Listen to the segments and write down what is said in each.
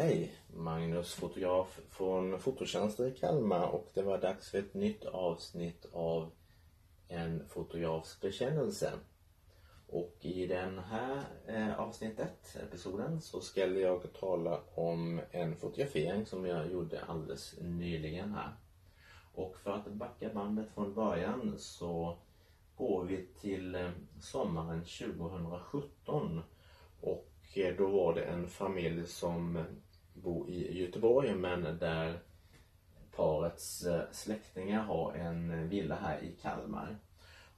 Hej! Magnus fotograf från Fototjänster i Kalmar och det var dags för ett nytt avsnitt av En fotografs bekännelse. Och i den här eh, avsnittet, episoden, så ska jag tala om en fotografering som jag gjorde alldeles nyligen här. Och för att backa bandet från början så går vi till eh, sommaren 2017 och Eh, då var det en familj som bor i Göteborg men där parets eh, släktingar har en villa här i Kalmar.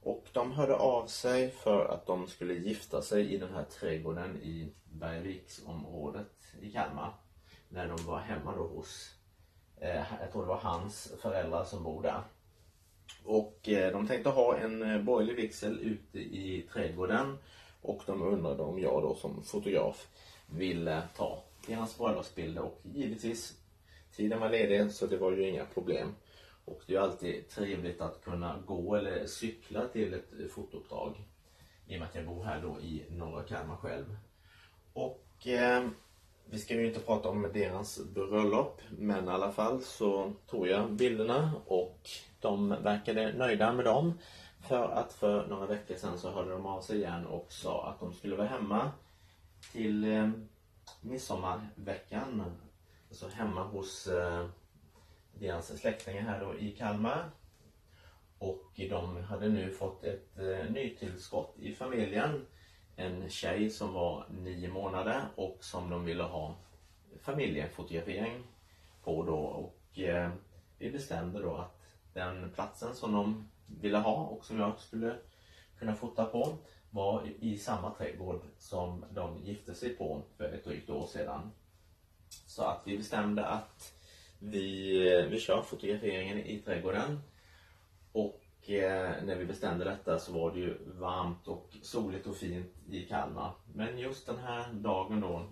Och de hörde av sig för att de skulle gifta sig i den här trädgården i Bergviksområdet i Kalmar. När de var hemma då hos, eh, jag tror det var hans föräldrar som bor där. Och eh, de tänkte ha en eh, borgerlig vigsel ute i trädgården och de undrade om jag då som fotograf ville ta deras bröllopsbilder och givetvis tiden var ledig så det var ju inga problem. Och det är ju alltid trevligt att kunna gå eller cykla till ett fotouppdrag. I och med att jag bor här då i norra Kalmar själv. Och eh, vi ska ju inte prata om deras bröllop men i alla fall så tog jag bilderna och de verkade nöjda med dem. För att för några veckor sedan så hörde de av sig igen och sa att de skulle vara hemma till eh, midsommarveckan. Alltså hemma hos eh, deras släktingar här då i Kalmar. Och de hade nu fått ett eh, nytillskott i familjen. En tjej som var nio månader och som de ville ha familjefotografering på då. Och eh, vi bestämde då att den platsen som de ville ha och som jag skulle kunna fota på var i samma trädgård som de gifte sig på för ett drygt år sedan. Så att vi bestämde att vi, vi kör fotograferingen i trädgården. Och eh, när vi bestämde detta så var det ju varmt och soligt och fint i Kalmar. Men just den här dagen då,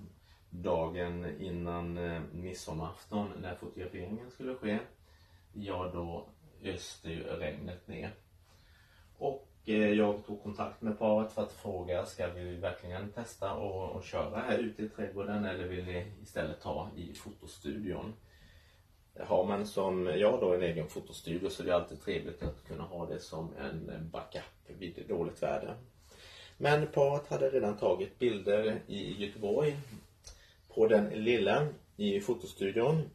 dagen innan eh, midsommarafton när fotograferingen skulle ske, ja då öste ju regnet ner. Eh, jag tog kontakt med paret för att fråga, ska vi verkligen testa och, och köra här ute i trädgården eller vill ni istället ta i fotostudion? Har man som jag då en egen fotostudio så är det alltid trevligt att kunna ha det som en backup vid dåligt väder. Men paret hade redan tagit bilder i Göteborg på den lilla i fotostudion.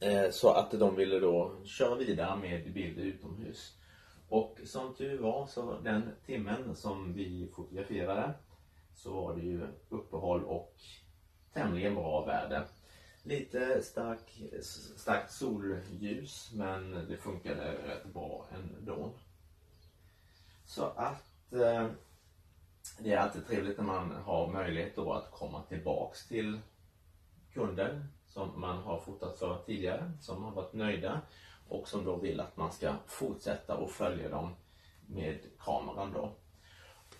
Eh, så att de ville då köra vidare med bilder utomhus. Och som tur var så den timmen som vi fotograferade så var det ju uppehåll och tämligen bra väder. Lite stark, starkt solljus men det funkade rätt bra ändå. Så att eh, det är alltid trevligt när man har möjlighet då att komma tillbaks till kunder som man har fotat för tidigare, som har varit nöjda och som då vill att man ska fortsätta och följa dem med kameran då.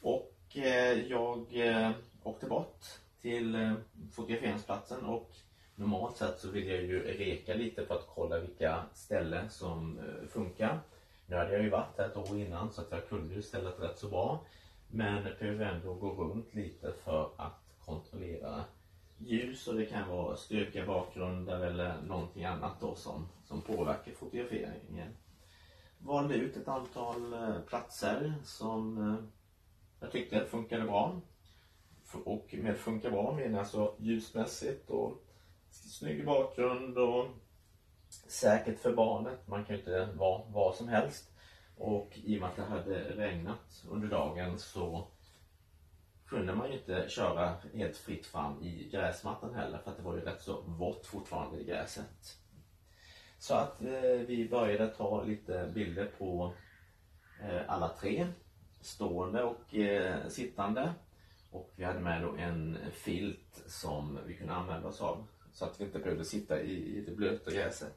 Och eh, jag eh, åkte bort till eh, fotograferingsplatsen och normalt sett så vill jag ju reka lite för att kolla vilka ställen som eh, funkar. Nu hade jag ju varit här ett år innan så att jag kunde ju stället rätt så bra. Men behöver ändå gå runt lite för att kontrollera ljus och det kan vara styrka bakgrunder eller någonting annat då som, som påverkar fotograferingen. Valde ut ett antal eh, platser som eh, jag tyckte funkade bra. Och med funkar bra menar jag alltså ljusmässigt och snygg bakgrund och säkert för barnet. Man kan ju inte vara vad som helst. Och i och med att det hade regnat under dagen så kunde man ju inte köra helt fritt fram i gräsmattan heller för att det var ju rätt så vått fortfarande i gräset. Så att eh, vi började ta lite bilder på eh, alla tre, stående och eh, sittande. Och vi hade med då en filt som vi kunde använda oss av så att vi inte behövde sitta i, i det blöta gräset.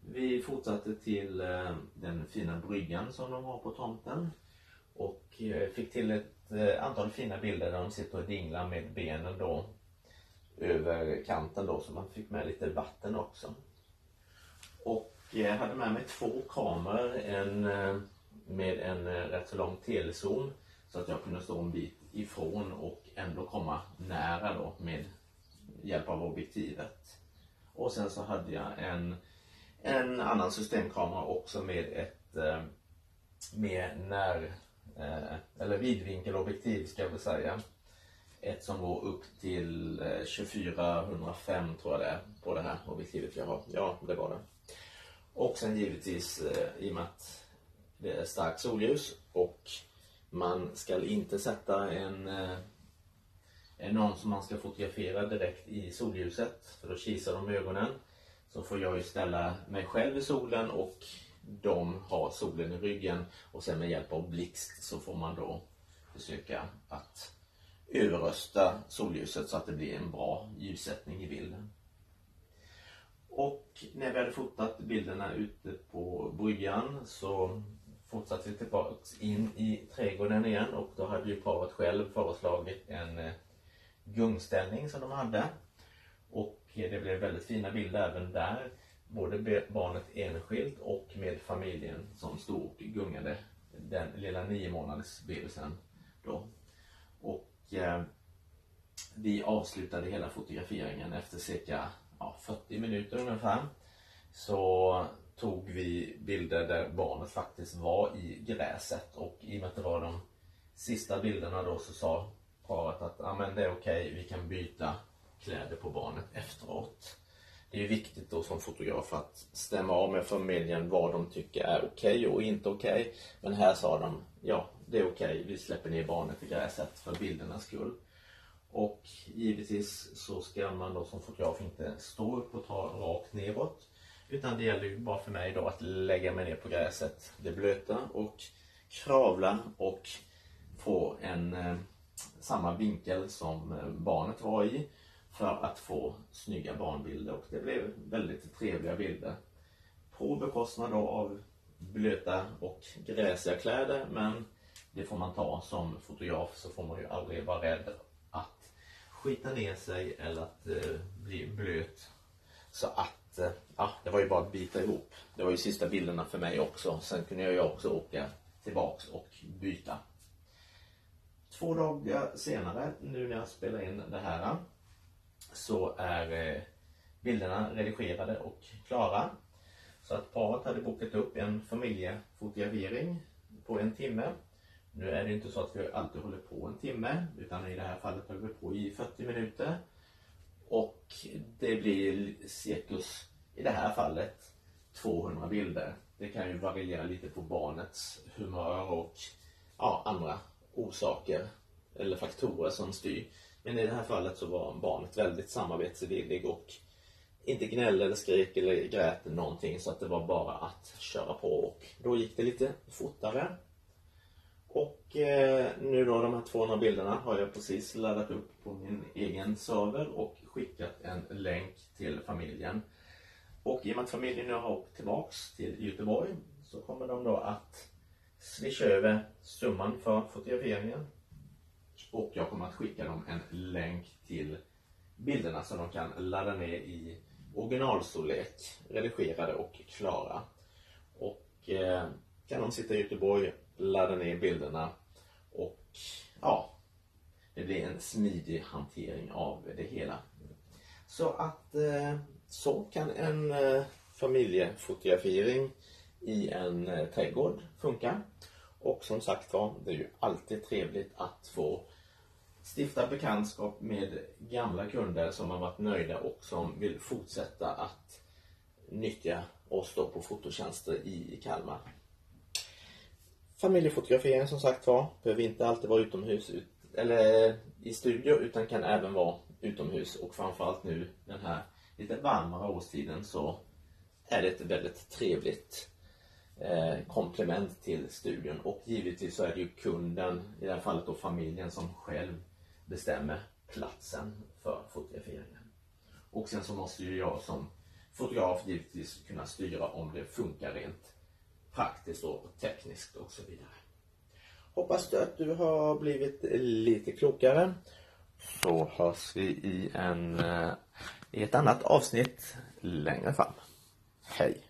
Vi fortsatte till eh, den fina bryggan som de har på tomten och eh, fick till ett Eh, antal fina bilder där de sitter och dinglar med benen då över kanten då så man fick med lite vatten också. Och jag hade med mig två kameror, en eh, med en eh, rätt så lång telezoom så att jag kunde stå en bit ifrån och ändå komma nära då med hjälp av objektivet. Och sen så hade jag en, en annan systemkamera också med ett mer när, Eh, eller vidvinkelobjektiv ska jag väl säga. Ett som går upp till eh, 2405 tror jag det är på det här objektivet jag har. Ja, det var det. Och sen givetvis eh, i och med att det är starkt solljus och man ska inte sätta en, en någon som man ska fotografera direkt i solljuset för då kisar de ögonen. Så får jag ju ställa mig själv i solen och de har solen i ryggen och sen med hjälp av blixt så får man då försöka att överrösta solljuset så att det blir en bra ljussättning i bilden. Och när vi hade fotat bilderna ute på bryggan så fortsatte vi tillbaks in i trädgården igen och då hade ju paret själv föreslagit en eh, gungställning som de hade. Och eh, det blev väldigt fina bilder även där. Både barnet enskilt och med familjen som stod och gungade den lilla nio månaders bebisen då. Och eh, vi avslutade hela fotograferingen efter cirka ja, 40 minuter ungefär. Så tog vi bilder där barnet faktiskt var i gräset och i och med att det var de sista bilderna då så sa paret att ah, men det är okej, okay, vi kan byta kläder på barnet efteråt. Det är viktigt då som fotograf att stämma av med familjen vad de tycker är okej okay och inte okej. Okay. Men här sa de, ja det är okej, vi släpper ner barnet i gräset för bildernas skull. Och givetvis så ska man då som fotograf inte stå upp och ta rakt neråt. Utan det gäller ju bara för mig då att lägga mig ner på gräset, det blöta och kravla och få en eh, samma vinkel som eh, barnet var i för att få snygga barnbilder och det blev väldigt trevliga bilder. På bekostnad av blöta och gräsiga kläder men det får man ta som fotograf så får man ju aldrig vara rädd att skita ner sig eller att eh, bli blöt. Så att, eh, ja, det var ju bara att bita ihop. Det var ju sista bilderna för mig också. Sen kunde jag ju också åka tillbaks och byta. Två dagar senare, nu när jag spelar in det här, så är eh, bilderna redigerade och klara. Så att paret hade bokat upp en familjefotografering på en timme. Nu är det inte så att vi alltid håller på en timme utan i det här fallet höll vi på i 40 minuter. Och det blir cirkus, i det här fallet, 200 bilder. Det kan ju variera lite på barnets humör och ja, andra orsaker eller faktorer som styr. Men i det här fallet så var barnet väldigt samarbetsvillig och inte gnällde eller skrek eller grät någonting så att det var bara att köra på och då gick det lite fortare. Och eh, nu då de här 200 bilderna har jag precis laddat upp på min egen server och skickat en länk till familjen. Och i och med att familjen nu har åkt tillbaks till Göteborg så kommer de då att swisha över summan för fotograferingen och jag kommer att skicka dem en länk till bilderna som de kan ladda ner i originalstorlek, redigerade och klara. Och eh, kan de sitta i Göteborg, ladda ner bilderna och ja, det blir en smidig hantering av det hela. Så att eh, så kan en eh, familjefotografering i en eh, trädgård funka. Och som sagt var, det är ju alltid trevligt att få stifta bekantskap med gamla kunder som har varit nöjda och som vill fortsätta att nyttja oss då på fototjänster i Kalmar. Familjefotografering som sagt var behöver inte alltid vara utomhus eller i studio utan kan även vara utomhus och framförallt nu den här lite varmare årstiden så är det ett väldigt trevligt eh, komplement till studion och givetvis så är det ju kunden, i det här fallet då familjen som själv bestämmer platsen för fotograferingen. Och sen så måste ju jag som fotograf givetvis kunna styra om det funkar rent praktiskt och tekniskt och så vidare. Hoppas du att du har blivit lite klokare. Så hörs vi i, en, eh, i ett annat avsnitt längre fram. Hej!